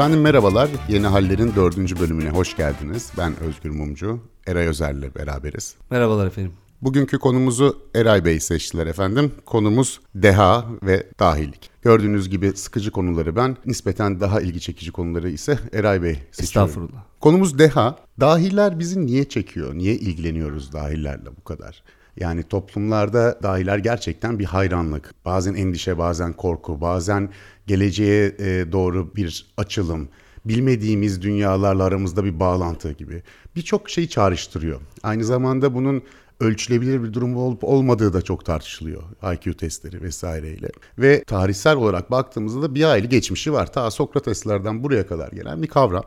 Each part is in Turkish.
Efendim merhabalar. Yeni Haller'in dördüncü bölümüne hoş geldiniz. Ben Özgür Mumcu. Eray Özer'le beraberiz. Merhabalar efendim. Bugünkü konumuzu Eray Bey seçtiler efendim. Konumuz deha ve dahilik. Gördüğünüz gibi sıkıcı konuları ben, nispeten daha ilgi çekici konuları ise Eray Bey seçiyor. Estağfurullah. Konumuz deha. Dahiler bizi niye çekiyor? Niye ilgileniyoruz dahilerle bu kadar? Yani toplumlarda dahiler gerçekten bir hayranlık, bazen endişe, bazen korku, bazen geleceğe e, doğru bir açılım, bilmediğimiz dünyalarla aramızda bir bağlantı gibi birçok şeyi çağrıştırıyor. Aynı zamanda bunun ölçülebilir bir durum olup olmadığı da çok tartışılıyor IQ testleri vesaireyle. Ve tarihsel olarak baktığımızda da bir aylı geçmişi var. Ta Sokrateslerden buraya kadar gelen bir kavram.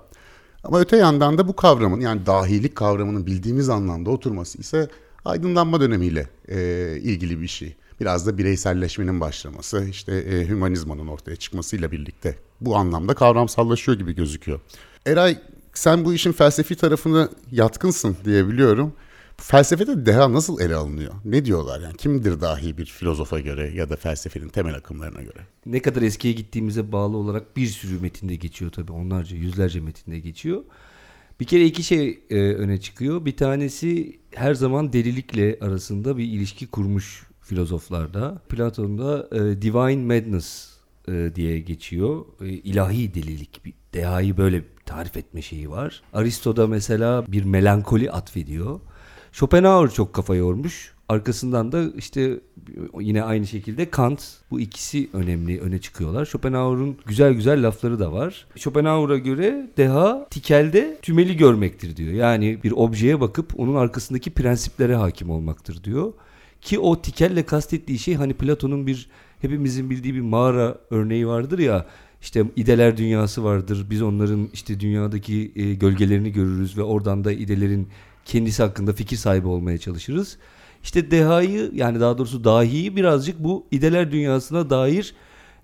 Ama öte yandan da bu kavramın yani dahilik kavramının bildiğimiz anlamda oturması ise aydınlanma dönemiyle e, ilgili bir şey. Biraz da bireyselleşmenin başlaması, işte e, hümanizmanın ortaya çıkmasıyla birlikte bu anlamda kavramsallaşıyor gibi gözüküyor. Eray sen bu işin felsefi tarafını yatkınsın diye biliyorum. Felsefede deha nasıl ele alınıyor? Ne diyorlar yani? Kimdir dahi bir filozofa göre ya da felsefenin temel akımlarına göre? Ne kadar eskiye gittiğimize bağlı olarak bir sürü metinde geçiyor tabii. Onlarca, yüzlerce metinde geçiyor. Bir kere iki şey e, öne çıkıyor. Bir tanesi her zaman delilikle arasında bir ilişki kurmuş filozoflarda. Platon'da e, Divine Madness e, diye geçiyor. E, ilahi delilik, bir dehayı böyle tarif etme şeyi var. Aristo'da mesela bir melankoli atfediyor. Schopenhauer çok kafa yormuş. Arkasından da işte yine aynı şekilde Kant bu ikisi önemli öne çıkıyorlar. Schopenhauer'un güzel güzel lafları da var. Schopenhauer'a göre deha tikelde tümeli görmektir diyor. Yani bir objeye bakıp onun arkasındaki prensiplere hakim olmaktır diyor. Ki o tikelle kastettiği şey hani Platon'un bir hepimizin bildiği bir mağara örneği vardır ya işte ideler dünyası vardır. Biz onların işte dünyadaki e, gölgelerini görürüz ve oradan da idelerin kendisi hakkında fikir sahibi olmaya çalışırız. İşte dehayı yani daha doğrusu dahiyi birazcık bu ideler dünyasına dair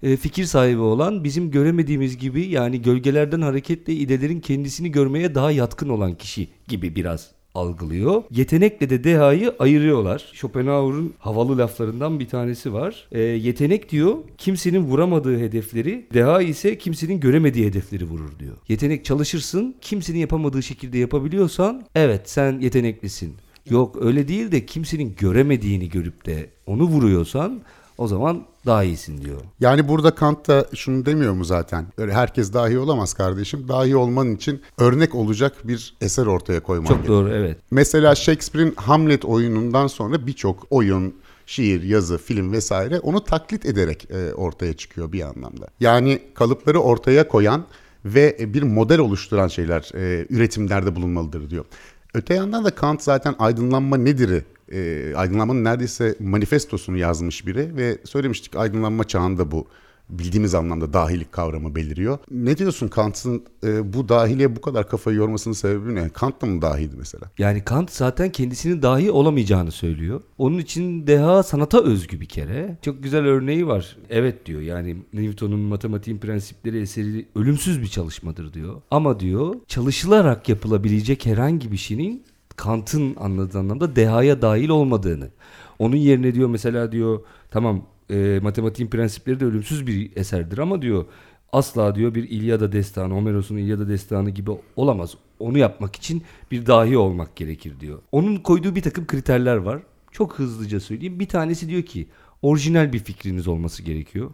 e, fikir sahibi olan bizim göremediğimiz gibi yani gölgelerden hareketle idelerin kendisini görmeye daha yatkın olan kişi gibi biraz algılıyor. Yetenekle de dehayı ayırıyorlar. Schopenhauer'un havalı laflarından bir tanesi var. E, yetenek diyor kimsenin vuramadığı hedefleri, deha ise kimsenin göremediği hedefleri vurur diyor. Yetenek çalışırsın, kimsenin yapamadığı şekilde yapabiliyorsan evet sen yeteneklisin. Yok öyle değil de kimsenin göremediğini görüp de onu vuruyorsan o zaman daha iyisin diyor. Yani burada Kant da şunu demiyor mu zaten? Öyle herkes dahi olamaz kardeşim. Dahi olman için örnek olacak bir eser ortaya koyman Çok doğru evet. Mesela Shakespeare'in Hamlet oyunundan sonra birçok oyun, şiir, yazı, film vesaire onu taklit ederek e, ortaya çıkıyor bir anlamda. Yani kalıpları ortaya koyan ve bir model oluşturan şeyler e, üretimlerde bulunmalıdır diyor. Öte yandan da Kant zaten aydınlanma nedir'i e, aydınlanmanın neredeyse manifestosunu yazmış biri ve söylemiştik aydınlanma çağında bu bildiğimiz anlamda dahilik kavramı beliriyor. Ne diyorsun Kant'ın e, bu dahiliye bu kadar kafayı yormasının sebebi ne? Kant da mı dahiydi mesela? Yani Kant zaten kendisinin dahi olamayacağını söylüyor. Onun için deha sanata özgü bir kere. Çok güzel örneği var. Evet diyor yani Newton'un matematiğin prensipleri eseri ölümsüz bir çalışmadır diyor. Ama diyor çalışılarak yapılabilecek herhangi bir şeyin Kant'ın anladığı anlamda dehaya dahil olmadığını. Onun yerine diyor mesela diyor tamam e, matematiğin prensipleri de ölümsüz bir eserdir ama diyor asla diyor bir İlyada destanı, Homeros'un İlyada destanı gibi olamaz. Onu yapmak için bir dahi olmak gerekir diyor. Onun koyduğu bir takım kriterler var. Çok hızlıca söyleyeyim. Bir tanesi diyor ki orijinal bir fikriniz olması gerekiyor.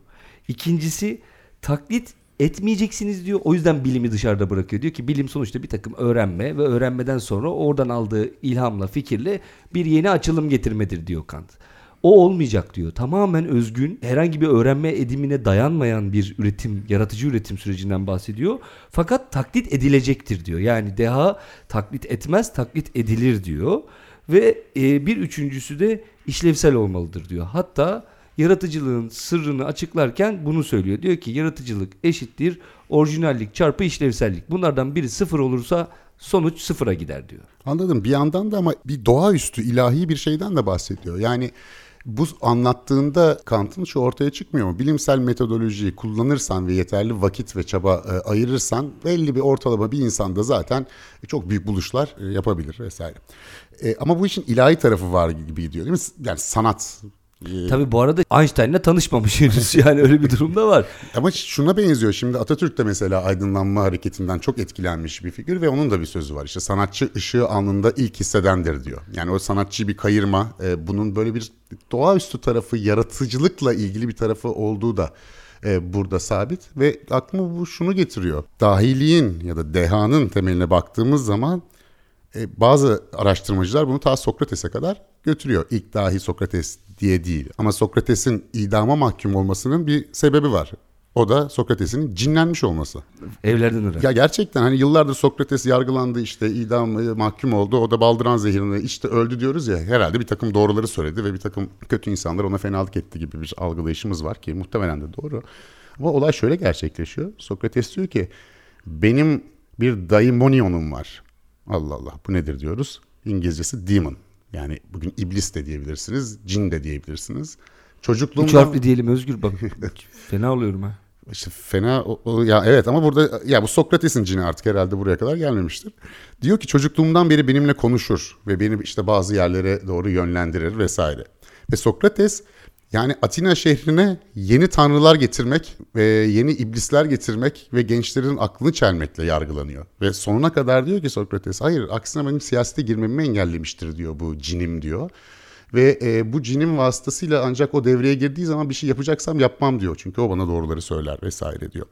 İkincisi taklit etmeyeceksiniz diyor. O yüzden bilimi dışarıda bırakıyor. Diyor ki bilim sonuçta bir takım öğrenme ve öğrenmeden sonra oradan aldığı ilhamla, fikirle bir yeni açılım getirmedir diyor Kant. O olmayacak diyor. Tamamen özgün, herhangi bir öğrenme edimine dayanmayan bir üretim, yaratıcı üretim sürecinden bahsediyor. Fakat taklit edilecektir diyor. Yani deha taklit etmez, taklit edilir diyor. Ve e, bir üçüncüsü de işlevsel olmalıdır diyor. Hatta yaratıcılığın sırrını açıklarken bunu söylüyor. Diyor ki yaratıcılık eşittir orijinallik çarpı işlevsellik. Bunlardan biri sıfır olursa sonuç sıfıra gider diyor. Anladım. Bir yandan da ama bir doğaüstü ilahi bir şeyden de bahsediyor. Yani bu anlattığında Kant'ın şu ortaya çıkmıyor mu? Bilimsel metodolojiyi kullanırsan ve yeterli vakit ve çaba e, ayırırsan belli bir ortalama bir insanda zaten çok büyük buluşlar e, yapabilir vesaire. E, ama bu işin ilahi tarafı var gibi gidiyor değil mi? Yani sanat Ee, Tabii bu arada Einstein'la tanışmamış henüz yani öyle bir durum da var. Ama şuna benziyor. Şimdi Atatürk de mesela aydınlanma hareketinden çok etkilenmiş bir figür ve onun da bir sözü var. İşte sanatçı ışığı alnında ilk hissedendir diyor. Yani o sanatçı bir kayırma, e, bunun böyle bir doğaüstü tarafı, yaratıcılıkla ilgili bir tarafı olduğu da e, burada sabit ve aklıma bu şunu getiriyor. Dahiliğin ya da dehanın temeline baktığımız zaman e, bazı araştırmacılar bunu ta Sokrates'e kadar götürüyor. İlk dahi Sokrates diye değil. Ama Sokrates'in idama mahkum olmasının bir sebebi var. O da Sokrates'in cinlenmiş olması. Evlerden ırak. Ya gerçekten hani yıllardır Sokrates yargılandı işte idam e, mahkum oldu. O da baldıran zehirini işte öldü diyoruz ya herhalde bir takım doğruları söyledi ve bir takım kötü insanlar ona fenalık etti gibi bir algılayışımız var ki muhtemelen de doğru. Ama olay şöyle gerçekleşiyor. Sokrates diyor ki benim bir daimonionum var. Allah Allah bu nedir diyoruz. İngilizcesi demon. Yani bugün iblis de diyebilirsiniz, cin de diyebilirsiniz. Çocukluğumdan... Üç harfli diyelim Özgür bak. Fena oluyorum ha. İşte fena o, o- ya evet ama burada ya bu Sokrates'in cini artık herhalde buraya kadar gelmemiştir. Diyor ki çocukluğumdan beri benimle konuşur ve beni işte bazı yerlere doğru yönlendirir vesaire. Ve Sokrates yani Atina şehrine yeni tanrılar getirmek ve yeni iblisler getirmek ve gençlerin aklını çelmekle yargılanıyor. Ve sonuna kadar diyor ki Sokrates hayır aksine benim siyasete girmemi engellemiştir diyor bu cinim diyor. Ve e, bu cinin vasıtasıyla ancak o devreye girdiği zaman bir şey yapacaksam yapmam diyor. Çünkü o bana doğruları söyler vesaire diyor.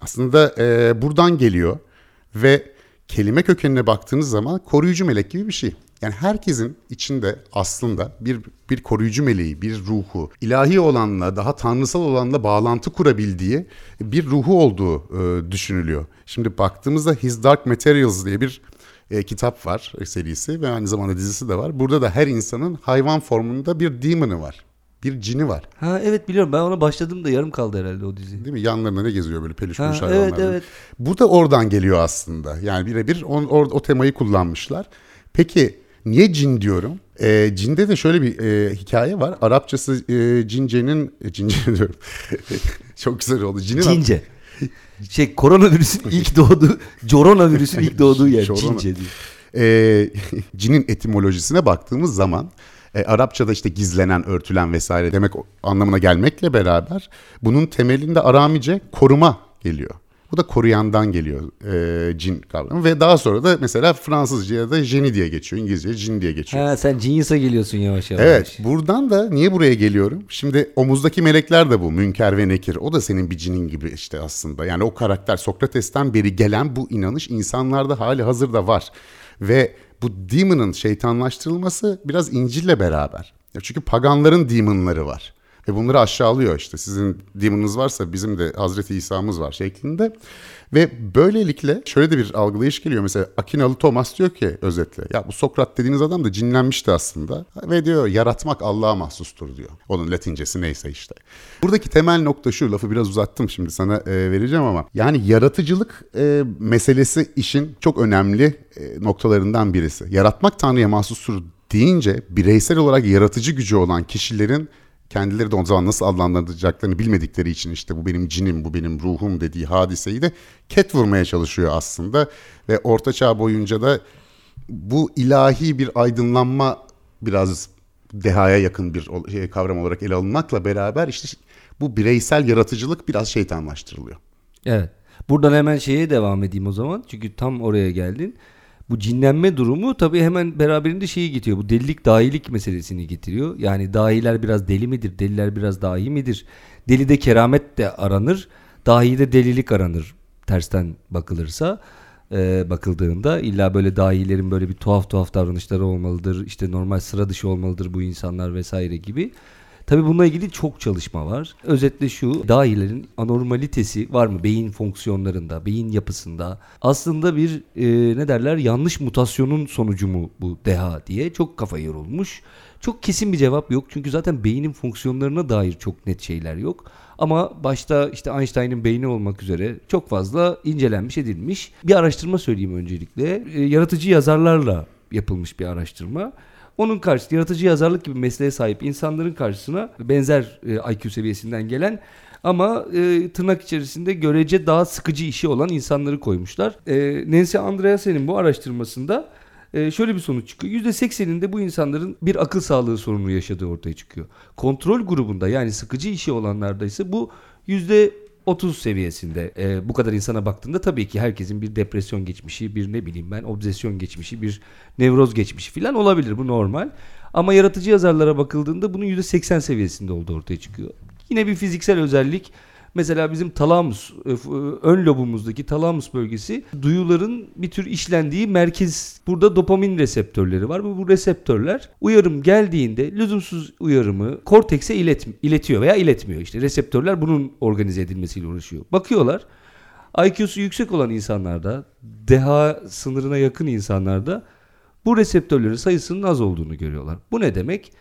Aslında e, buradan geliyor ve kelime kökenine baktığınız zaman koruyucu melek gibi bir şey. Yani herkesin içinde aslında bir bir koruyucu meleği, bir ruhu, ilahi olanla, daha tanrısal olanla bağlantı kurabildiği bir ruhu olduğu e, düşünülüyor. Şimdi baktığımızda His Dark Materials diye bir e, kitap var e, serisi ve aynı zamanda dizisi de var. Burada da her insanın hayvan formunda bir demon'ı var. Bir cini var. Ha evet biliyorum ben ona başladım da yarım kaldı herhalde o dizi. Değil mi? Yanlarında ne geziyor böyle peluş Ha, peluş evet, hayvanlar. evet. Bu da oradan geliyor aslında. Yani birebir on, or- o temayı kullanmışlar. Peki niye cin diyorum? E, cinde de şöyle bir e, hikaye var. Arapçası e, cincenin... E, cince diyorum. Çok güzel oldu. Cinin Cince. Şey koronavirüsün ilk doğduğu, coronavirüsün ilk doğduğu yer Corona. Cince diye. e, cinin etimolojisine baktığımız zaman e, Arapçada işte gizlenen, örtülen vesaire demek anlamına gelmekle beraber bunun temelinde Aramice koruma geliyor. Bu da koruyandan geliyor e, cin kavramı ve daha sonra da mesela Fransızca'ya da jeni diye geçiyor, İngilizce'ye cin diye geçiyor. Ha sen Genius'a geliyorsun yavaş yavaş. Evet buradan da niye buraya geliyorum? Şimdi omuzdaki melekler de bu Münker ve Nekir. O da senin bir cinin gibi işte aslında. Yani o karakter Sokrates'ten beri gelen bu inanış insanlarda hali hazırda var. Ve bu demon'ın şeytanlaştırılması biraz İncil'le beraber. Çünkü paganların demon'ları var. Ve bunları aşağılıyor işte. Sizin demon'ınız varsa bizim de Hazreti İsa'mız var şeklinde. Ve böylelikle şöyle de bir algılayış geliyor. Mesela Akinalı Thomas diyor ki özetle. Ya bu Sokrat dediğiniz adam da cinlenmişti aslında. Ve diyor yaratmak Allah'a mahsustur diyor. Onun latincesi neyse işte. Buradaki temel nokta şu. Lafı biraz uzattım şimdi sana e, vereceğim ama. Yani yaratıcılık e, meselesi işin çok önemli e, noktalarından birisi. Yaratmak Tanrı'ya mahsustur deyince bireysel olarak yaratıcı gücü olan kişilerin kendileri de o zaman nasıl adlandıracaklarını bilmedikleri için işte bu benim cinim, bu benim ruhum dediği hadiseyi de ket vurmaya çalışıyor aslında. Ve Orta Çağ boyunca da bu ilahi bir aydınlanma biraz dehaya yakın bir şey, kavram olarak ele alınmakla beraber işte bu bireysel yaratıcılık biraz şeytanlaştırılıyor. Evet. Buradan hemen şeye devam edeyim o zaman. Çünkü tam oraya geldin. Bu cinlenme durumu tabii hemen beraberinde şeyi getiriyor. Bu delilik dahilik meselesini getiriyor. Yani dahiler biraz deli midir? Deliler biraz dahi midir? Delide keramet de aranır. Dahide delilik aranır. Tersten bakılırsa e, bakıldığında illa böyle dahilerin böyle bir tuhaf tuhaf davranışları olmalıdır. İşte normal sıra dışı olmalıdır bu insanlar vesaire gibi. Tabii bununla ilgili çok çalışma var. Özetle şu, dahilerin anormalitesi var mı beyin fonksiyonlarında, beyin yapısında? Aslında bir e, ne derler yanlış mutasyonun sonucu mu bu deha diye çok kafa yorulmuş. Çok kesin bir cevap yok çünkü zaten beynin fonksiyonlarına dair çok net şeyler yok. Ama başta işte Einstein'ın beyni olmak üzere çok fazla incelenmiş edilmiş. Bir araştırma söyleyeyim öncelikle. E, yaratıcı yazarlarla yapılmış bir araştırma. Onun karşısında yaratıcı yazarlık gibi mesleğe sahip insanların karşısına benzer e, IQ seviyesinden gelen ama e, tırnak içerisinde görece daha sıkıcı işi olan insanları koymuşlar. E, Nancy Andreasen'in bu araştırmasında e, şöyle bir sonuç çıkıyor. %80'inde bu insanların bir akıl sağlığı sorunu yaşadığı ortaya çıkıyor. Kontrol grubunda yani sıkıcı işi olanlarda ise bu yüzde 30 seviyesinde e, bu kadar insana baktığında tabii ki herkesin bir depresyon geçmişi, bir ne bileyim ben obsesyon geçmişi, bir nevroz geçmişi falan olabilir. Bu normal. Ama yaratıcı yazarlara bakıldığında bunun %80 seviyesinde olduğu ortaya çıkıyor. Yine bir fiziksel özellik Mesela bizim talamus, e, e, ön lobumuzdaki talamus bölgesi duyuların bir tür işlendiği merkez. Burada dopamin reseptörleri var. Bu, reseptörler uyarım geldiğinde lüzumsuz uyarımı kortekse ilet, iletiyor veya iletmiyor. İşte reseptörler bunun organize edilmesiyle uğraşıyor. Bakıyorlar IQ'su yüksek olan insanlarda, deha sınırına yakın insanlarda bu reseptörlerin sayısının az olduğunu görüyorlar. Bu ne demek?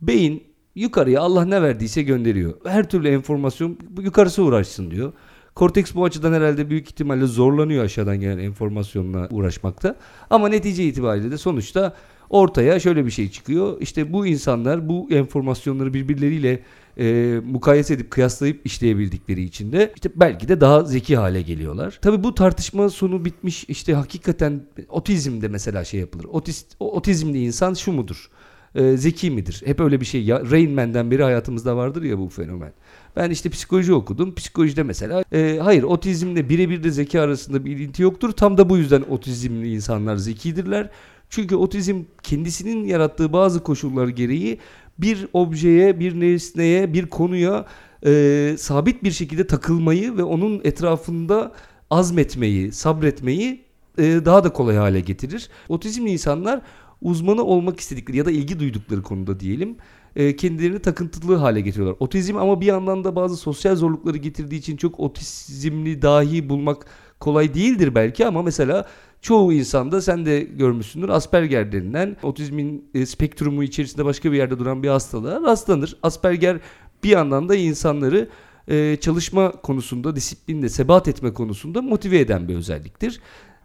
Beyin yukarıya Allah ne verdiyse gönderiyor. Her türlü enformasyon yukarısı uğraşsın diyor. Korteks bu açıdan herhalde büyük ihtimalle zorlanıyor aşağıdan gelen enformasyonla uğraşmakta. Ama netice itibariyle de sonuçta ortaya şöyle bir şey çıkıyor. İşte bu insanlar bu enformasyonları birbirleriyle e, mukayese edip kıyaslayıp işleyebildikleri için de işte belki de daha zeki hale geliyorlar. Tabii bu tartışma sonu bitmiş işte hakikaten otizmde mesela şey yapılır. Otist, otizmli insan şu mudur? E, zeki midir? Hep öyle bir şey. Ya, Rain Man'den beri hayatımızda vardır ya bu fenomen. Ben işte psikoloji okudum. Psikolojide mesela e, hayır otizmle birebir de zeki arasında bir ilinti yoktur. Tam da bu yüzden otizmli insanlar zekidirler. Çünkü otizm kendisinin yarattığı bazı koşullar gereği bir objeye, bir nesneye, bir konuya e, sabit bir şekilde takılmayı ve onun etrafında azmetmeyi, sabretmeyi e, daha da kolay hale getirir. Otizmli insanlar uzmanı olmak istedikleri ya da ilgi duydukları konuda diyelim e, kendilerini takıntılı hale getiriyorlar. Otizm ama bir yandan da bazı sosyal zorlukları getirdiği için çok otizmli dahi bulmak kolay değildir belki ama mesela çoğu insanda sen de görmüşsündür Asperger denilen otizmin e, spektrumu içerisinde başka bir yerde duran bir hastalığa rastlanır. Asperger bir yandan da insanları e, çalışma konusunda, disiplinde, sebat etme konusunda motive eden bir özelliktir.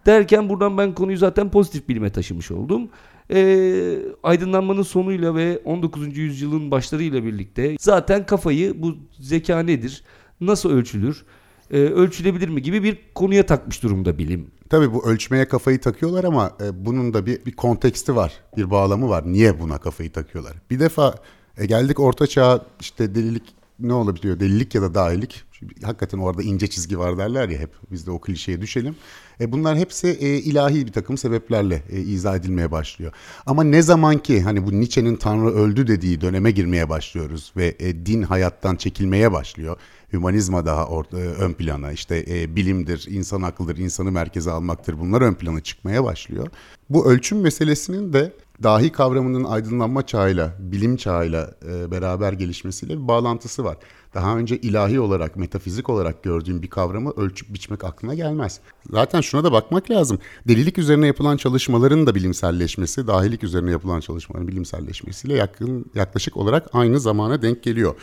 Derken buradan ben konuyu zaten pozitif bilime taşımış oldum e, aydınlanmanın sonuyla ve 19. yüzyılın başlarıyla birlikte zaten kafayı bu zeka nedir, nasıl ölçülür, e, ölçülebilir mi gibi bir konuya takmış durumda bilim. Tabii bu ölçmeye kafayı takıyorlar ama e, bunun da bir, bir konteksti var, bir bağlamı var. Niye buna kafayı takıyorlar? Bir defa e, geldik orta çağ işte delilik ne olabiliyor? Delilik ya da dahilik. Hakikaten orada ince çizgi var derler ya hep. Biz de o klişeye düşelim. E bunlar hepsi e, ilahi bir takım sebeplerle e, izah edilmeye başlıyor. Ama ne zaman ki hani bu Nietzsche'nin Tanrı öldü dediği döneme girmeye başlıyoruz ve e, din hayattan çekilmeye başlıyor. Hümanizma daha orta, e, ön plana işte e, bilimdir, insan akıldır, insanı merkeze almaktır bunlar ön plana çıkmaya başlıyor. Bu ölçüm meselesinin de dahi kavramının aydınlanma çağıyla, bilim çağıyla e, beraber gelişmesiyle bir bağlantısı var. Daha önce ilahi olarak, metafizik olarak gördüğüm bir kavramı ölçüp biçmek aklına gelmez. Zaten şuna da bakmak lazım. Delilik üzerine yapılan çalışmaların da bilimselleşmesi, dahilik üzerine yapılan çalışmaların bilimselleşmesiyle yakın yaklaşık olarak aynı zamana denk geliyor.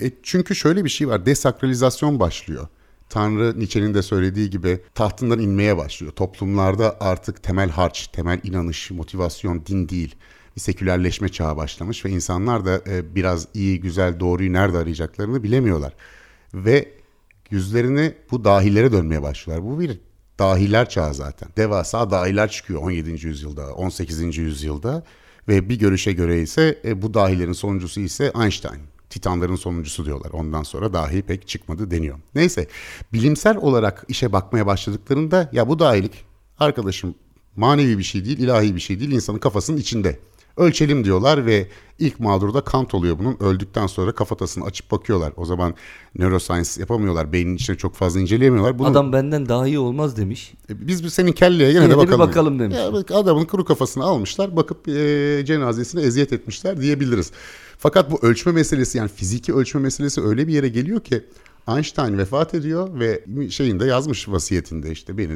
E çünkü şöyle bir şey var, desakralizasyon başlıyor. Tanrı Nietzsche'nin de söylediği gibi tahtından inmeye başlıyor. Toplumlarda artık temel harç, temel inanış, motivasyon, din değil. Bir sekülerleşme çağı başlamış ve insanlar da e, biraz iyi, güzel, doğruyu nerede arayacaklarını bilemiyorlar. Ve yüzlerini bu dahilere dönmeye başlıyorlar. Bu bir dahiler çağı zaten. Devasa dahiler çıkıyor 17. yüzyılda, 18. yüzyılda ve bir görüşe göre ise e, bu dahilerin sonuncusu ise Einstein. Titanların sonuncusu diyorlar. Ondan sonra dahi pek çıkmadı deniyor. Neyse bilimsel olarak işe bakmaya başladıklarında ya bu dahilik arkadaşım manevi bir şey değil, ilahi bir şey değil, insanın kafasının içinde. Ölçelim diyorlar ve ilk mağdurda Kant oluyor bunun. Öldükten sonra kafatasını açıp bakıyorlar. O zaman neuroscience yapamıyorlar. Beynin içine çok fazla inceleyemiyorlar. Bunu, Adam benden daha iyi olmaz demiş. E, biz bir senin kelleye gene de bakalım. bakalım demiş. Ya, adamın kuru kafasını almışlar bakıp e, cenazesine eziyet etmişler diyebiliriz. Fakat bu ölçme meselesi yani fiziki ölçme meselesi öyle bir yere geliyor ki Einstein vefat ediyor ve şeyinde yazmış vasiyetinde işte beni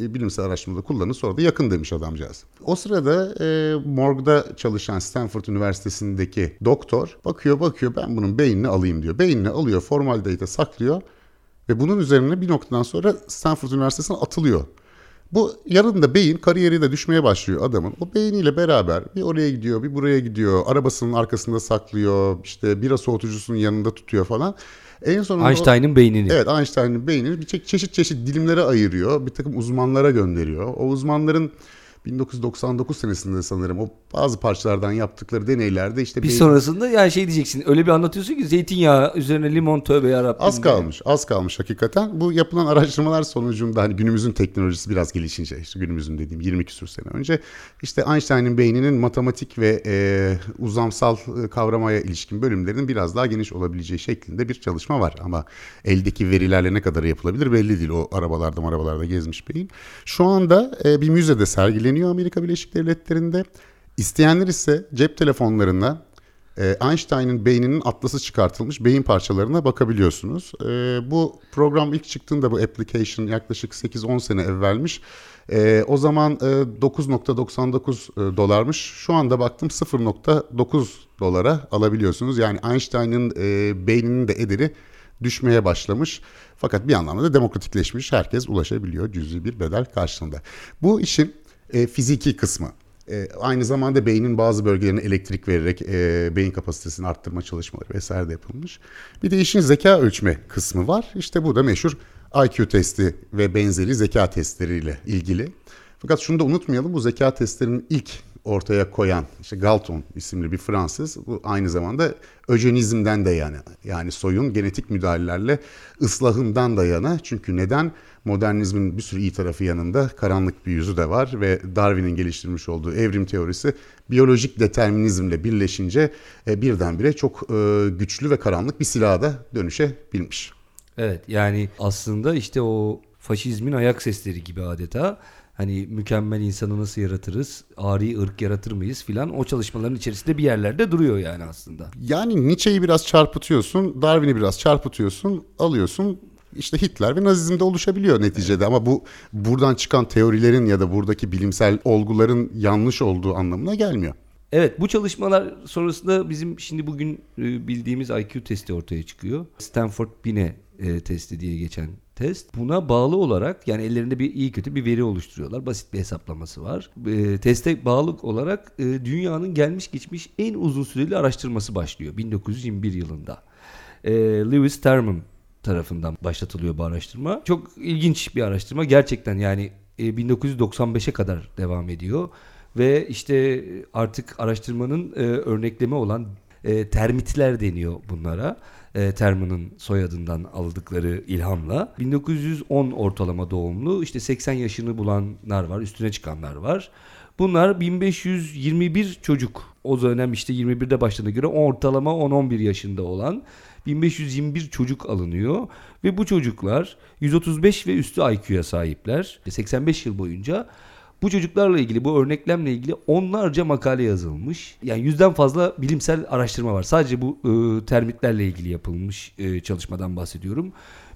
e, bilimsel araştırmada kullanın sonra da yakın demiş adamcağız. O sırada e, morgda çalışan Stanford Üniversitesi'ndeki doktor bakıyor bakıyor ben bunun beynini alayım diyor. Beynini alıyor formaldehite saklıyor ve bunun üzerine bir noktadan sonra Stanford Üniversitesi'ne atılıyor. Bu yarın da beyin kariyeri de düşmeye başlıyor adamın. O beyniyle beraber bir oraya gidiyor, bir buraya gidiyor. Arabasının arkasında saklıyor. işte bira soğutucusunun yanında tutuyor falan. En sonunda Einstein'ın beynini. Evet Einstein'ın beynini bir çeşit çeşit dilimlere ayırıyor. Bir takım uzmanlara gönderiyor. O uzmanların 1999 senesinde sanırım o bazı parçalardan yaptıkları deneylerde işte Bir beyin- sonrasında yani şey diyeceksin. Öyle bir anlatıyorsun ki zeytinyağı üzerine limon tövbe yarabbim. Az kalmış, az kalmış hakikaten. Bu yapılan araştırmalar sonucunda hani günümüzün teknolojisi biraz gelişince, işte günümüzün dediğim 20 küsur sene önce işte Einstein'ın beyninin matematik ve e, uzamsal e, kavramaya ilişkin bölümlerinin biraz daha geniş olabileceği şeklinde bir çalışma var. Ama eldeki verilerle ne kadar yapılabilir belli değil. O arabalarda arabalarda gezmiş beyin. Şu anda e, bir müzede sergileniyor Amerika Birleşik Devletleri'nde. İsteyenler ise cep telefonlarına e, Einstein'ın beyninin atlası çıkartılmış beyin parçalarına bakabiliyorsunuz. E, bu program ilk çıktığında bu application yaklaşık 8-10 sene evvelmiş. E, o zaman e, 9.99 e, dolarmış. Şu anda baktım 0.9 dolara alabiliyorsunuz. Yani Einstein'ın e, beyninin de ederi düşmeye başlamış. Fakat bir anlamda da demokratikleşmiş. Herkes ulaşabiliyor cüzi bir bedel karşılığında. Bu işin e, fiziki kısmı. E, aynı zamanda beynin bazı bölgelerine elektrik vererek e, beyin kapasitesini arttırma çalışmaları vesaire de yapılmış. Bir de işin zeka ölçme kısmı var. İşte bu da meşhur IQ testi ve benzeri zeka testleriyle ilgili. Fakat şunu da unutmayalım bu zeka testlerinin ilk ortaya koyan işte Galton isimli bir Fransız bu aynı zamanda öjenizmden de yana yani soyun genetik müdahalelerle ıslahından da yana çünkü neden modernizmin bir sürü iyi tarafı yanında karanlık bir yüzü de var ve Darwin'in geliştirmiş olduğu evrim teorisi biyolojik determinizmle birleşince e, birdenbire çok e, güçlü ve karanlık bir silaha da dönüşebilmiş. Evet yani aslında işte o faşizmin ayak sesleri gibi adeta hani mükemmel insanı nasıl yaratırız, ari ırk yaratır mıyız filan o çalışmaların içerisinde bir yerlerde duruyor yani aslında. Yani Nietzsche'yi biraz çarpıtıyorsun, Darwin'i biraz çarpıtıyorsun, alıyorsun. İşte Hitler ve Nazizm'de oluşabiliyor neticede ama bu buradan çıkan teorilerin ya da buradaki bilimsel olguların yanlış olduğu anlamına gelmiyor. Evet bu çalışmalar sonrasında bizim şimdi bugün e, bildiğimiz IQ testi ortaya çıkıyor. Stanford Binet e, testi diye geçen test. Buna bağlı olarak yani ellerinde bir iyi kötü bir veri oluşturuyorlar. Basit bir hesaplaması var. E, teste bağlı olarak e, dünyanın gelmiş geçmiş en uzun süreli araştırması başlıyor 1921 yılında. E, Lewis Terman tarafından başlatılıyor bu araştırma. Çok ilginç bir araştırma. Gerçekten yani e, 1995'e kadar devam ediyor. Ve işte artık araştırmanın e, örnekleme olan e, termitler deniyor bunlara. E, soyadından aldıkları ilhamla. 1910 ortalama doğumlu işte 80 yaşını bulanlar var, üstüne çıkanlar var. Bunlar 1521 çocuk. O dönem işte 21'de başladığına göre ortalama 10-11 yaşında olan 1521 çocuk alınıyor ve bu çocuklar 135 ve üstü IQ'ya sahipler. 85 yıl boyunca bu çocuklarla ilgili, bu örneklemle ilgili onlarca makale yazılmış. Yani yüzden fazla bilimsel araştırma var. Sadece bu e, termitlerle ilgili yapılmış e, çalışmadan bahsediyorum.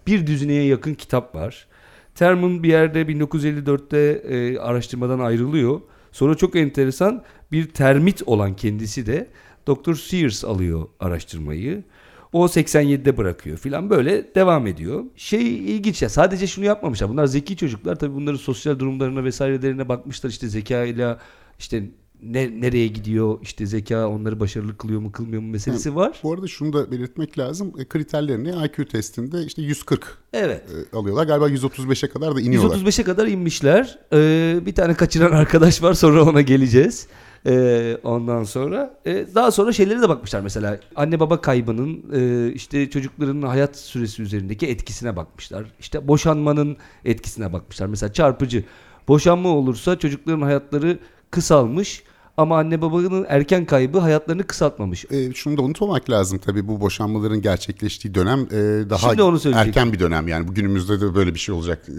Bir düzineye yakın kitap var. Terman bir yerde 1954'te e, araştırmadan ayrılıyor. Sonra çok enteresan bir termit olan kendisi de Dr. Sears alıyor araştırmayı. O 87'de bırakıyor filan böyle devam ediyor. Şey ilginç ya sadece şunu yapmamışlar. Bunlar zeki çocuklar tabii bunların sosyal durumlarına vesairelerine bakmışlar işte zekayla işte ne, nereye gidiyor işte zeka onları başarılı kılıyor mu kılmıyor mu meselesi var. Bu arada şunu da belirtmek lazım. E, Kriterlerini IQ testinde işte 140 Evet. e, alıyorlar. Galiba 135'e kadar da iniyorlar. 135'e kadar inmişler. Ee, bir tane kaçıran arkadaş var sonra ona geleceğiz. Ee, ondan sonra e, daha sonra şeylere de bakmışlar mesela anne baba kaybının e, işte çocukların hayat süresi üzerindeki etkisine bakmışlar. İşte boşanmanın etkisine bakmışlar. Mesela çarpıcı boşanma olursa çocukların hayatları kısalmış ama anne babanın erken kaybı hayatlarını kısaltmamış. E, şunu da unutmamak lazım tabii bu boşanmaların gerçekleştiği dönem e, daha Şimdi onu erken bir dönem yani bugünümüzde de böyle bir şey olacak e,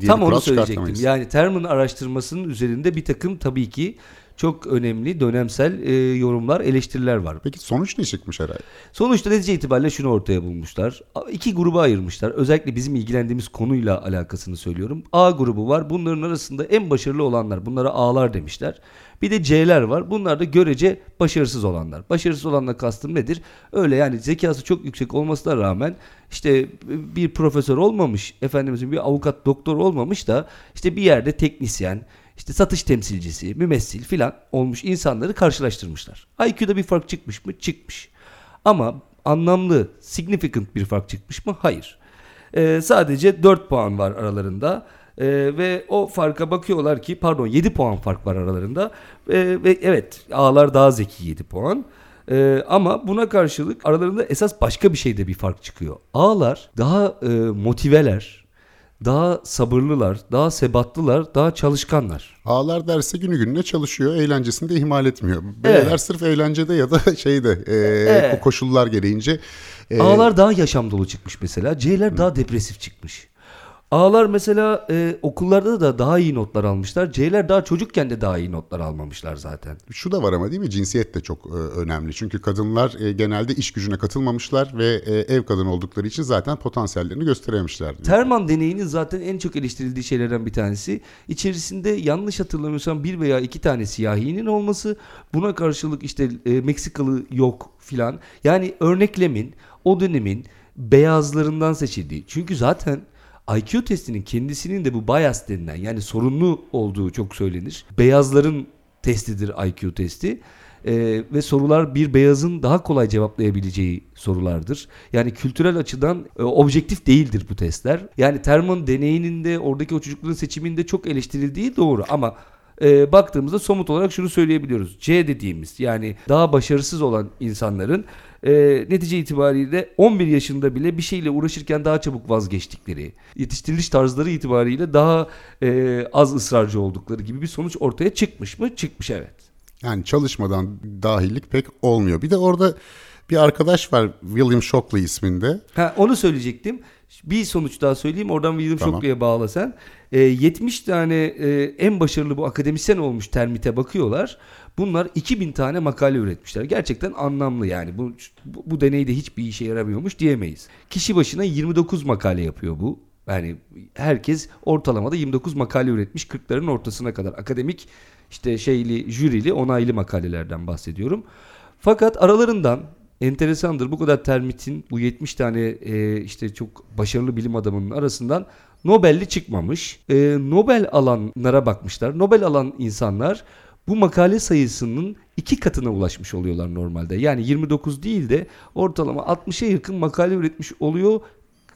diye Tam bir onu söyleyecektim. Yani Terman araştırmasının üzerinde bir takım tabii ki çok önemli dönemsel e, yorumlar, eleştiriler var. Peki sonuç ne çıkmış herhalde? Sonuçta netice itibariyle şunu ortaya bulmuşlar. İki gruba ayırmışlar. Özellikle bizim ilgilendiğimiz konuyla alakasını söylüyorum. A grubu var. Bunların arasında en başarılı olanlar. Bunlara A'lar demişler. Bir de C'ler var. Bunlar da görece başarısız olanlar. Başarısız olanla kastım nedir? Öyle yani zekası çok yüksek olmasına rağmen işte bir profesör olmamış, efendimizin bir avukat, doktor olmamış da işte bir yerde teknisyen, işte satış temsilcisi, mümessil filan olmuş insanları karşılaştırmışlar. IQ'da bir fark çıkmış mı? Çıkmış. Ama anlamlı, significant bir fark çıkmış mı? Hayır. Ee, sadece 4 puan var aralarında. Ee, ve o farka bakıyorlar ki pardon 7 puan fark var aralarında. Ee, ve evet A'lar daha zeki 7 puan. Ee, ama buna karşılık aralarında esas başka bir şeyde bir fark çıkıyor. A'lar daha e, motiveler, daha sabırlılar, daha sebatlılar, daha çalışkanlar. Ağlar derse günü gününe çalışıyor, eğlencesini de ihmal etmiyor. B'ler Evet. sırf eğlencede ya da şeyde e, Evet. koşullar gereğince e, A'lar daha yaşam dolu çıkmış mesela. C'ler daha depresif çıkmış. A'lar mesela e, okullarda da daha iyi notlar almışlar. C'ler daha çocukken de daha iyi notlar almamışlar zaten. Şu da var ama değil mi? Cinsiyet de çok e, önemli. Çünkü kadınlar e, genelde iş gücüne katılmamışlar ve e, ev kadını oldukları için zaten potansiyellerini gösterememişler. Terman deneyinin zaten en çok eleştirildiği şeylerden bir tanesi. İçerisinde yanlış hatırlamıyorsam bir veya iki tane siyahinin olması. Buna karşılık işte e, Meksikalı yok filan. Yani örneklemin o dönemin beyazlarından seçildiği. Çünkü zaten IQ testinin kendisinin de bu bias denilen yani sorunlu olduğu çok söylenir. Beyazların testidir IQ testi. Ee, ve sorular bir beyazın daha kolay cevaplayabileceği sorulardır. Yani kültürel açıdan e, objektif değildir bu testler. Yani Terman deneyinin de oradaki o çocukların seçiminde çok eleştirildiği doğru ama e, baktığımızda somut olarak şunu söyleyebiliyoruz. C dediğimiz yani daha başarısız olan insanların e, netice itibariyle 11 yaşında bile bir şeyle uğraşırken daha çabuk vazgeçtikleri, yetiştiriliş tarzları itibariyle daha e, az ısrarcı oldukları gibi bir sonuç ortaya çıkmış mı? Çıkmış evet. Yani çalışmadan dahillik pek olmuyor. Bir de orada bir arkadaş var William Shockley isminde. Ha, onu söyleyecektim. Bir sonuç daha söyleyeyim. Oradan William Tamam. Shockley'e bağla sen. E, 70 tane e, en başarılı bu akademisyen olmuş termite bakıyorlar. Bunlar 2000 tane makale üretmişler. Gerçekten anlamlı yani. Bu, bu, deneyde hiçbir işe yaramıyormuş diyemeyiz. Kişi başına 29 makale yapıyor bu. Yani herkes ortalamada 29 makale üretmiş 40'ların ortasına kadar. Akademik işte şeyli, jürili, onaylı makalelerden bahsediyorum. Fakat aralarından enteresandır bu kadar termitin bu 70 tane e, işte çok başarılı bilim adamının arasından Nobel'li çıkmamış. E, Nobel alanlara bakmışlar. Nobel alan insanlar bu makale sayısının iki katına ulaşmış oluyorlar normalde. Yani 29 değil de ortalama 60'a yakın makale üretmiş oluyor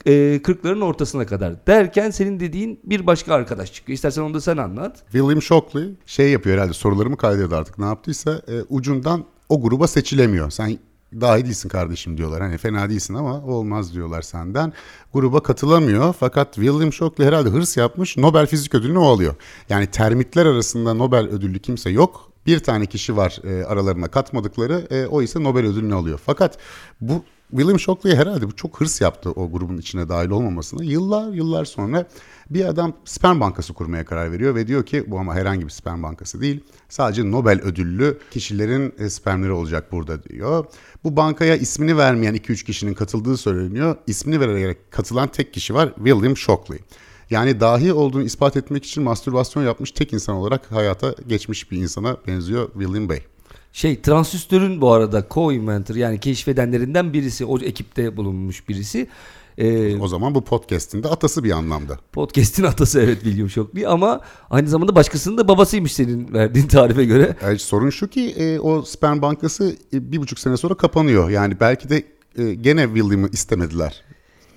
e, 40'ların ortasına kadar. Derken senin dediğin bir başka arkadaş çıkıyor. İstersen onu da sen anlat. William Shockley şey yapıyor herhalde sorularımı kaydediyor artık ne yaptıysa e, ucundan o gruba seçilemiyor. Sen daha iyi değilsin kardeşim diyorlar. Hani fena değilsin ama olmaz diyorlar senden. Gruba katılamıyor fakat William Shockley herhalde hırs yapmış Nobel Fizik Ödülünü o alıyor. Yani termitler arasında Nobel ödüllü kimse yok. Bir tane kişi var e, aralarına katmadıkları e, o ise Nobel ödülünü alıyor. Fakat bu William Shockley herhalde bu çok hırs yaptı o grubun içine dahil olmamasına. Yıllar yıllar sonra bir adam sperm bankası kurmaya karar veriyor ve diyor ki bu ama herhangi bir sperm bankası değil. Sadece Nobel ödüllü kişilerin e, spermleri olacak burada diyor. Bu bankaya ismini vermeyen 2-3 kişinin katıldığı söyleniyor. İsmini vererek katılan tek kişi var William Shockley. Yani dahi olduğunu ispat etmek için mastürbasyon yapmış tek insan olarak hayata geçmiş bir insana benziyor William Bey. Şey transistörün bu arada co-inventor yani keşfedenlerinden birisi o ekipte bulunmuş birisi. Ee, O zaman bu podcast'in de atası bir anlamda. podcast'in atası evet William Shockley ama aynı zamanda başkasının da babasıymış senin verdiğin tarife göre. Yani sorun şu ki e, o sperm bankası e, bir buçuk sene sonra kapanıyor. Yani belki de e, gene William'ı istemediler.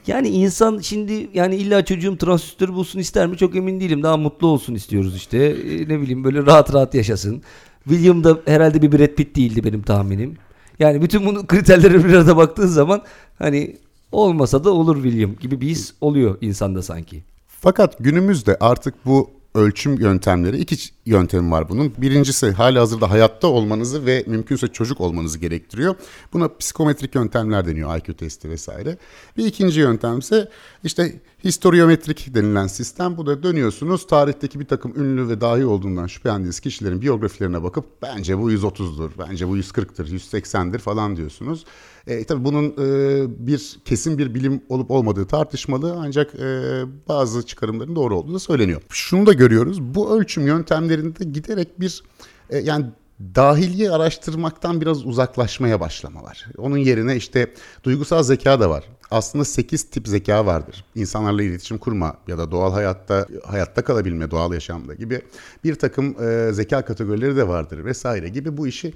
Yani insan şimdi yani illa çocuğum transistör bulsun ister mi çok emin değilim. Daha mutlu olsun istiyoruz işte. Ee, ne bileyim böyle rahat rahat yaşasın. William da herhalde bir Brad Pitt değildi benim tahminim. Yani bütün bunu kriterlere bir arada baktığın zaman hani olmasa da olur William gibi bir his oluyor insanda sanki. Fakat günümüzde artık bu ölçüm yöntemleri iki ç- yöntem var bunun. Birincisi hali hazırda hayatta olmanızı ve mümkünse çocuk olmanızı gerektiriyor. Buna psikometrik yöntemler deniyor IQ testi vesaire. Bir ikinci yöntem ise işte historiometrik denilen sistem. Bu da dönüyorsunuz tarihteki bir takım ünlü ve dahi olduğundan şüphelendiğiniz kişilerin biyografilerine bakıp bence bu 130'dur, bence bu 140'tır, 180'dir falan diyorsunuz. E, tabii bunun e, bir kesin bir bilim olup olmadığı tartışmalı ancak e, bazı çıkarımların doğru olduğu da söyleniyor. Şunu da görüyoruz. Bu ölçüm yöntemlerinde giderek bir e, yani dahiliye araştırmaktan biraz uzaklaşmaya başlama var. Onun yerine işte duygusal zeka da var. Aslında 8 tip zeka vardır. İnsanlarla iletişim kurma ya da doğal hayatta hayatta kalabilme, doğal yaşamda gibi bir takım e, zeka kategorileri de vardır vesaire gibi bu işi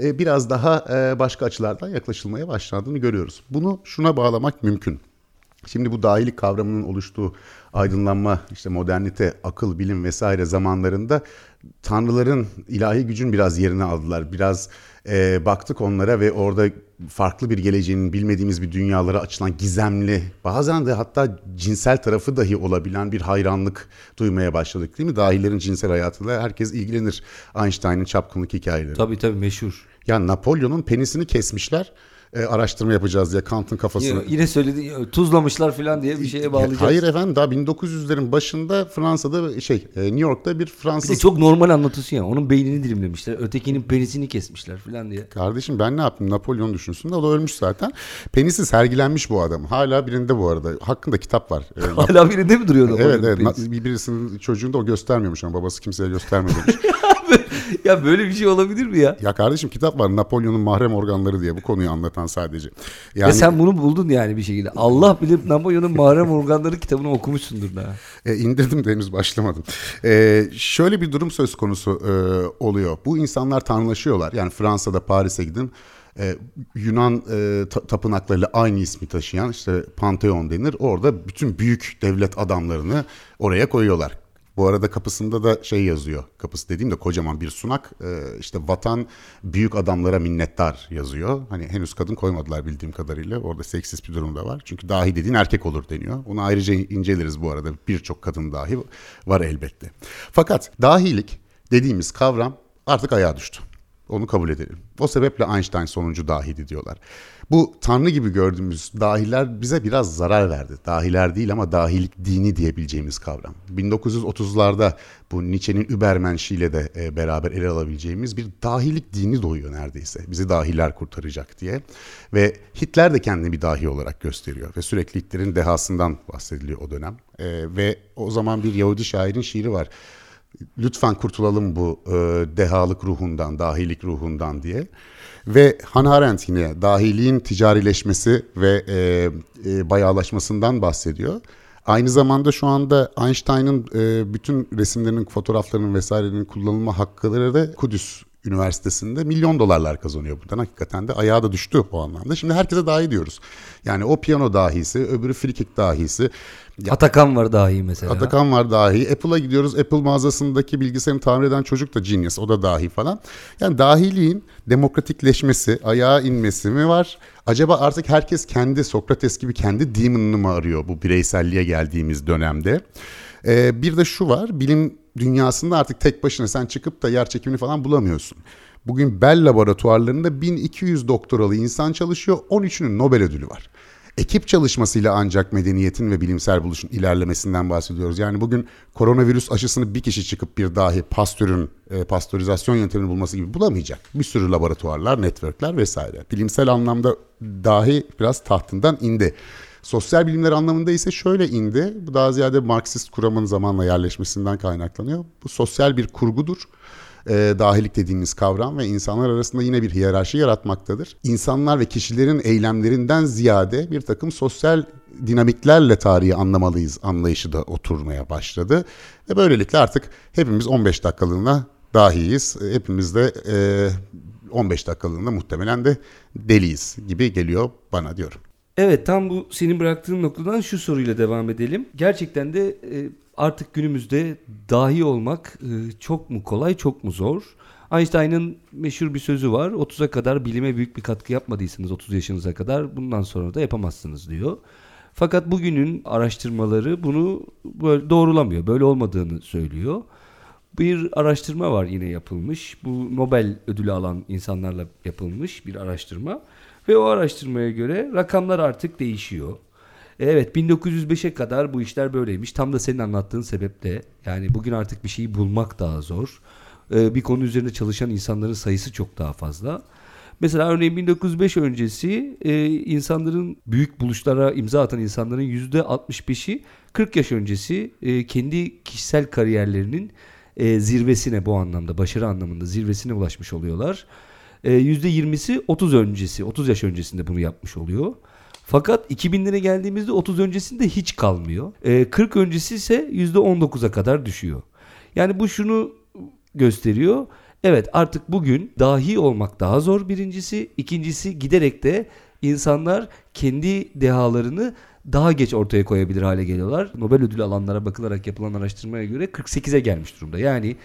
e, biraz daha e, başka açılardan yaklaşılmaya başlandığını görüyoruz. Bunu şuna bağlamak mümkün. Şimdi bu dahilik kavramının oluştuğu aydınlanma, işte modernite, akıl, bilim vesaire zamanlarında tanrıların ilahi gücün biraz yerini aldılar. Biraz e, baktık onlara ve orada farklı bir geleceğinin bilmediğimiz bir dünyalara açılan gizemli, bazen de hatta cinsel tarafı dahi olabilen bir hayranlık duymaya başladık değil mi? Dahilerin cinsel hayatıyla herkes ilgilenir. Einstein'ın çapkınlık hikayeleri. Tabii tabii meşhur. Ya Napolyon'un penisini kesmişler e, araştırma yapacağız diye Kant'ın kafasını. Yine, yine söyledi tuzlamışlar falan diye bir şeye bağlayacağız. Hayır efendim daha 1900'lerin başında Fransa'da şey e, New York'ta bir Fransız. Bir de çok normal anlatıyorsun ya. Onun beynini dilimlemişler. Ötekinin penisini kesmişler falan diye. Kardeşim ben ne yaptım? Napolyon düşünsün de o da ölmüş zaten. Penisi sergilenmiş bu adam. Hala birinde bu arada. Hakkında kitap var. E, Hala birinde mi duruyor Napolyon? Evet evet. Birisinin çocuğunda o göstermiyormuş ama babası kimseye göstermiyormuş. ya böyle bir şey olabilir mi ya? Ya kardeşim kitap var Napolyon'un mahrem organları diye bu konuyu anlatan sadece. Yani... Ve sen bunu buldun yani bir şekilde. Allah bilir Napolyon'un mahrem organları kitabını okumuşsundur da. E, indirdim de henüz başlamadım. E, şöyle bir durum söz konusu e, oluyor. Bu insanlar tanrılaşıyorlar. Yani Fransa'da Paris'e gidin. Ee, Yunan e, ta- tapınaklarıyla aynı ismi taşıyan işte Pantheon denir. Orada bütün büyük devlet adamlarını oraya koyuyorlar. Bu arada kapısında da şey yazıyor. Kapısı dediğim de kocaman bir sunak. Ee, işte vatan büyük adamlara minnettar yazıyor. Hani henüz kadın koymadılar bildiğim kadarıyla. Orada seksist bir durum da var. Çünkü dahi dediğin erkek olur deniyor. Onu ayrıca inceleriz bu arada. Birçok kadın dahi var elbette. Fakat dahilik dediğimiz kavram artık ayağa düştü. Onu kabul edelim. O sebeple Einstein sonuncu dahiydi diyorlar. Bu tanrı gibi gördüğümüz dahiler bize biraz zarar verdi. Dahiler değil ama dahilik dini diyebileceğimiz kavram. 1930'larda bu Nietzsche'nin Übermensch ile de e, beraber ele alabileceğimiz bir dahilik dini doğuyor neredeyse. Bizi dahiler kurtaracak diye. Ve Hitler de kendini bir dahi olarak gösteriyor. Ve sürekli Hitler'in dehasından bahsediliyor o dönem. E, ve o zaman bir Yahudi şairin şiiri var lütfen kurtulalım bu e, dehalık ruhundan, dahilik ruhundan diye. Ve Hannah Arendt yine dahiliğin ticarileşmesi ve e, e, bayağılaşmasından bahsediyor. Aynı zamanda şu anda Einstein'ın e, bütün resimlerinin, fotoğraflarının vesairenin kullanılma hakları da Kudüs Üniversitesi'nde milyon dolarlar kazanıyor buradan. Hakikaten de ayağı da düştü o anlamda. Şimdi herkese dahi diyoruz. Yani o piyano dahisi, öbürü frikik dahisi. Atakan var dahi mesela. Atakan var dahi. Apple'a gidiyoruz. Apple mağazasındaki bilgisayarını tamir eden çocuk da genius. O da dahi falan. Yani dahiliğin demokratikleşmesi, ayağa inmesi mi var? Acaba artık herkes kendi Sokrates gibi kendi demon'ını mı arıyor bu bireyselliğe geldiğimiz dönemde? Ee, bir de şu var. Bilim dünyasında artık tek başına sen çıkıp da yer çekimini falan bulamıyorsun. Bugün Bell laboratuvarlarında 1200 doktoralı insan çalışıyor. 13'ünün Nobel ödülü var. Ekip çalışmasıyla ancak medeniyetin ve bilimsel buluşun ilerlemesinden bahsediyoruz. Yani bugün koronavirüs aşısını bir kişi çıkıp bir dahi pastörün e, pastörizasyon yöntemini bulması gibi bulamayacak. Bir sürü laboratuvarlar, networkler vesaire. Bilimsel anlamda dahi biraz tahtından indi. Sosyal bilimler anlamında ise şöyle indi. Bu daha ziyade Marksist kuramın zamanla yerleşmesinden kaynaklanıyor. Bu sosyal bir kurgudur. E, dahilik dediğimiz kavram ve insanlar arasında yine bir hiyerarşi yaratmaktadır. İnsanlar ve kişilerin eylemlerinden ziyade bir takım sosyal dinamiklerle tarihi anlamalıyız anlayışı da oturmaya başladı. Ve böylelikle artık hepimiz 15 dakikalığına dahiyiz. Hepimiz de e, 15 dakikalığında muhtemelen de deliyiz gibi geliyor bana diyorum. Evet tam bu senin bıraktığın noktadan şu soruyla devam edelim. Gerçekten de e, artık günümüzde dahi olmak e, çok mu kolay çok mu zor? Einstein'ın meşhur bir sözü var. 30'a kadar bilime büyük bir katkı yapmadıysanız 30 yaşınıza kadar bundan sonra da yapamazsınız diyor. Fakat bugünün araştırmaları bunu böyle doğrulamıyor. Böyle olmadığını söylüyor. Bir araştırma var yine yapılmış. Bu Nobel ödülü alan insanlarla yapılmış bir araştırma. Ve o araştırmaya göre rakamlar artık değişiyor. Evet 1905'e kadar bu işler böyleymiş. Tam da senin anlattığın sebeple yani bugün artık bir şeyi bulmak daha zor. Ee, bir konu üzerinde çalışan insanların sayısı çok daha fazla. Mesela örneğin 1905 öncesi e, insanların büyük buluşlara imza atan insanların %65'i 40 yaş öncesi e, kendi kişisel kariyerlerinin e, zirvesine bu anlamda başarı anlamında zirvesine ulaşmış oluyorlar. %20'si 30 öncesi, 30 yaş öncesinde bunu yapmış oluyor. Fakat 2000'lere geldiğimizde 30 öncesinde hiç kalmıyor. 40 öncesi ise %19'a kadar düşüyor. Yani bu şunu gösteriyor. Evet artık bugün dahi olmak daha zor birincisi. ikincisi giderek de insanlar kendi dehalarını daha geç ortaya koyabilir hale geliyorlar. Nobel ödülü alanlara bakılarak yapılan araştırmaya göre 48'e gelmiş durumda. Yani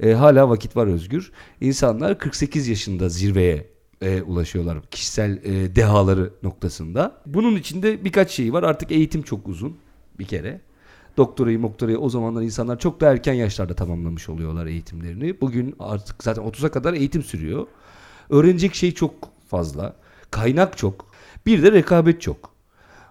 e, hala vakit var Özgür. İnsanlar 48 yaşında zirveye e, ulaşıyorlar kişisel e, dehaları noktasında. Bunun içinde birkaç şey var. Artık eğitim çok uzun bir kere. Doktorayı moktorayı o zamanlar insanlar çok da erken yaşlarda tamamlamış oluyorlar eğitimlerini. Bugün artık zaten 30'a kadar eğitim sürüyor. Öğrenecek şey çok fazla. Kaynak çok. Bir de rekabet çok.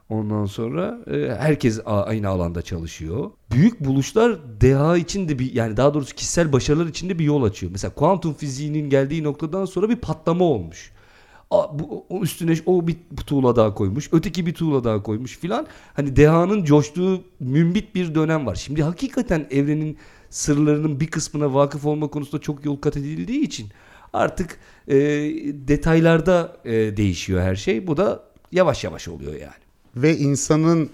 Ondan sonra e, herkes aynı alanda çalışıyor. Büyük buluşlar deha için de bir yani daha doğrusu kişisel başarılar için de bir yol açıyor. Mesela kuantum fiziğinin geldiği noktadan sonra bir patlama olmuş. A, bu, o üstüne o bir tuğla daha koymuş. Öteki bir tuğla daha koymuş filan. Hani dehanın coştuğu mümbit bir dönem var. Şimdi hakikaten evrenin sırlarının bir kısmına vakıf olma konusunda çok yol kat edildiği için artık e, detaylarda e, değişiyor her şey. Bu da yavaş yavaş oluyor yani. Ve insanın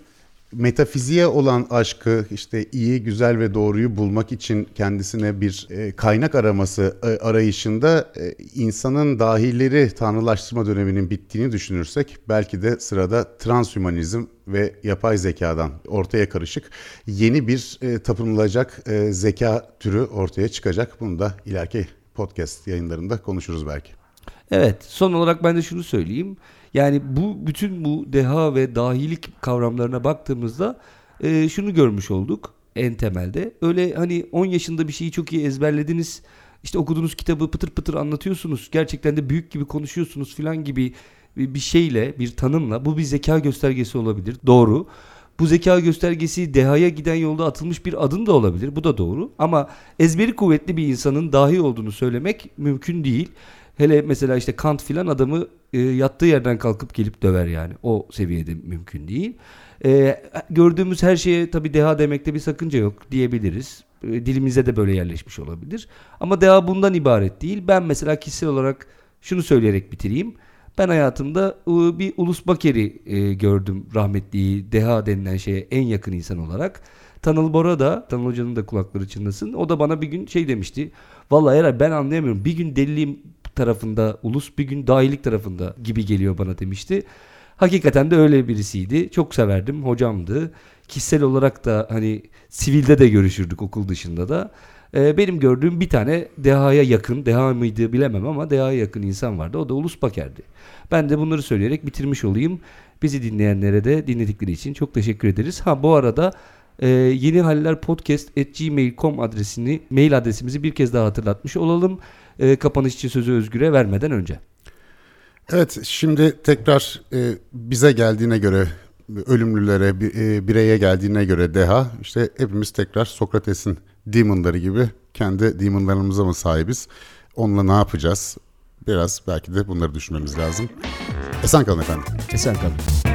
metafiziğe olan aşkı işte iyi, güzel ve doğruyu bulmak için kendisine bir e, kaynak araması e, arayışında e, insanın dahileri tanrılaştırma döneminin bittiğini düşünürsek belki de sırada transhümanizm ve yapay zekadan ortaya karışık yeni bir tapınılacak zeka türü ortaya çıkacak. Bunu da ileriki podcast yayınlarında konuşuruz belki. Evet son olarak ben de şunu söyleyeyim. Yani bu bütün bu deha ve dahilik kavramlarına baktığımızda e, şunu görmüş olduk en temelde. Öyle hani 10 yaşında bir şeyi çok iyi ezberlediniz. İşte okuduğunuz kitabı pıtır pıtır anlatıyorsunuz. Gerçekten de büyük gibi konuşuyorsunuz filan gibi bir şeyle, bir tanımla bu bir zeka göstergesi olabilir. Doğru. Bu zeka göstergesi dehaya giden yolda atılmış bir adım da olabilir. Bu da doğru. Ama ezberi kuvvetli bir insanın dahi olduğunu söylemek mümkün değil. Hele mesela işte Kant filan adamı e, yattığı yerden kalkıp gelip döver yani. O seviyede mümkün değil. E, gördüğümüz her şeye tabii deha demekte bir sakınca yok diyebiliriz. E, dilimize de böyle yerleşmiş olabilir. Ama deha bundan ibaret değil. Ben mesela kişisel olarak şunu söyleyerek bitireyim. Ben hayatımda e, bir Ulus Baker'i e, gördüm rahmetliyi deha denilen şeye en yakın insan olarak. Tanıl Bora da, Tanıl Hoca'nın da kulakları çınlasın. O da bana bir gün şey demişti. Vallahi eğer ben anlayamıyorum. Bir gün deliliğim tarafında ulus bir gün dahilik tarafında gibi geliyor bana demişti. Hakikaten de öyle birisiydi. Çok severdim. Hocamdı. Kişisel olarak da hani sivilde de görüşürdük okul dışında da. Ee, benim gördüğüm bir tane dehaya yakın, deha mıydı bilemem ama dehaya yakın insan vardı. O da Ulus Baker'di. Ben de bunları söyleyerek bitirmiş olayım. Bizi dinleyenlere de dinledikleri için çok teşekkür ederiz. Ha bu arada e, yeni haller podcast at gmail.com adresini mail adresimizi bir kez daha hatırlatmış olalım. E, kapanış için sözü Özgür'e vermeden önce. Evet şimdi tekrar e, bize geldiğine göre ölümlülere e, bireye geldiğine göre deha işte hepimiz tekrar Sokrates'in demonları gibi kendi demonlarımıza mı sahibiz? Onunla ne yapacağız? Biraz belki de bunları düşünmemiz lazım. Esen kalın efendim. Esen kalın.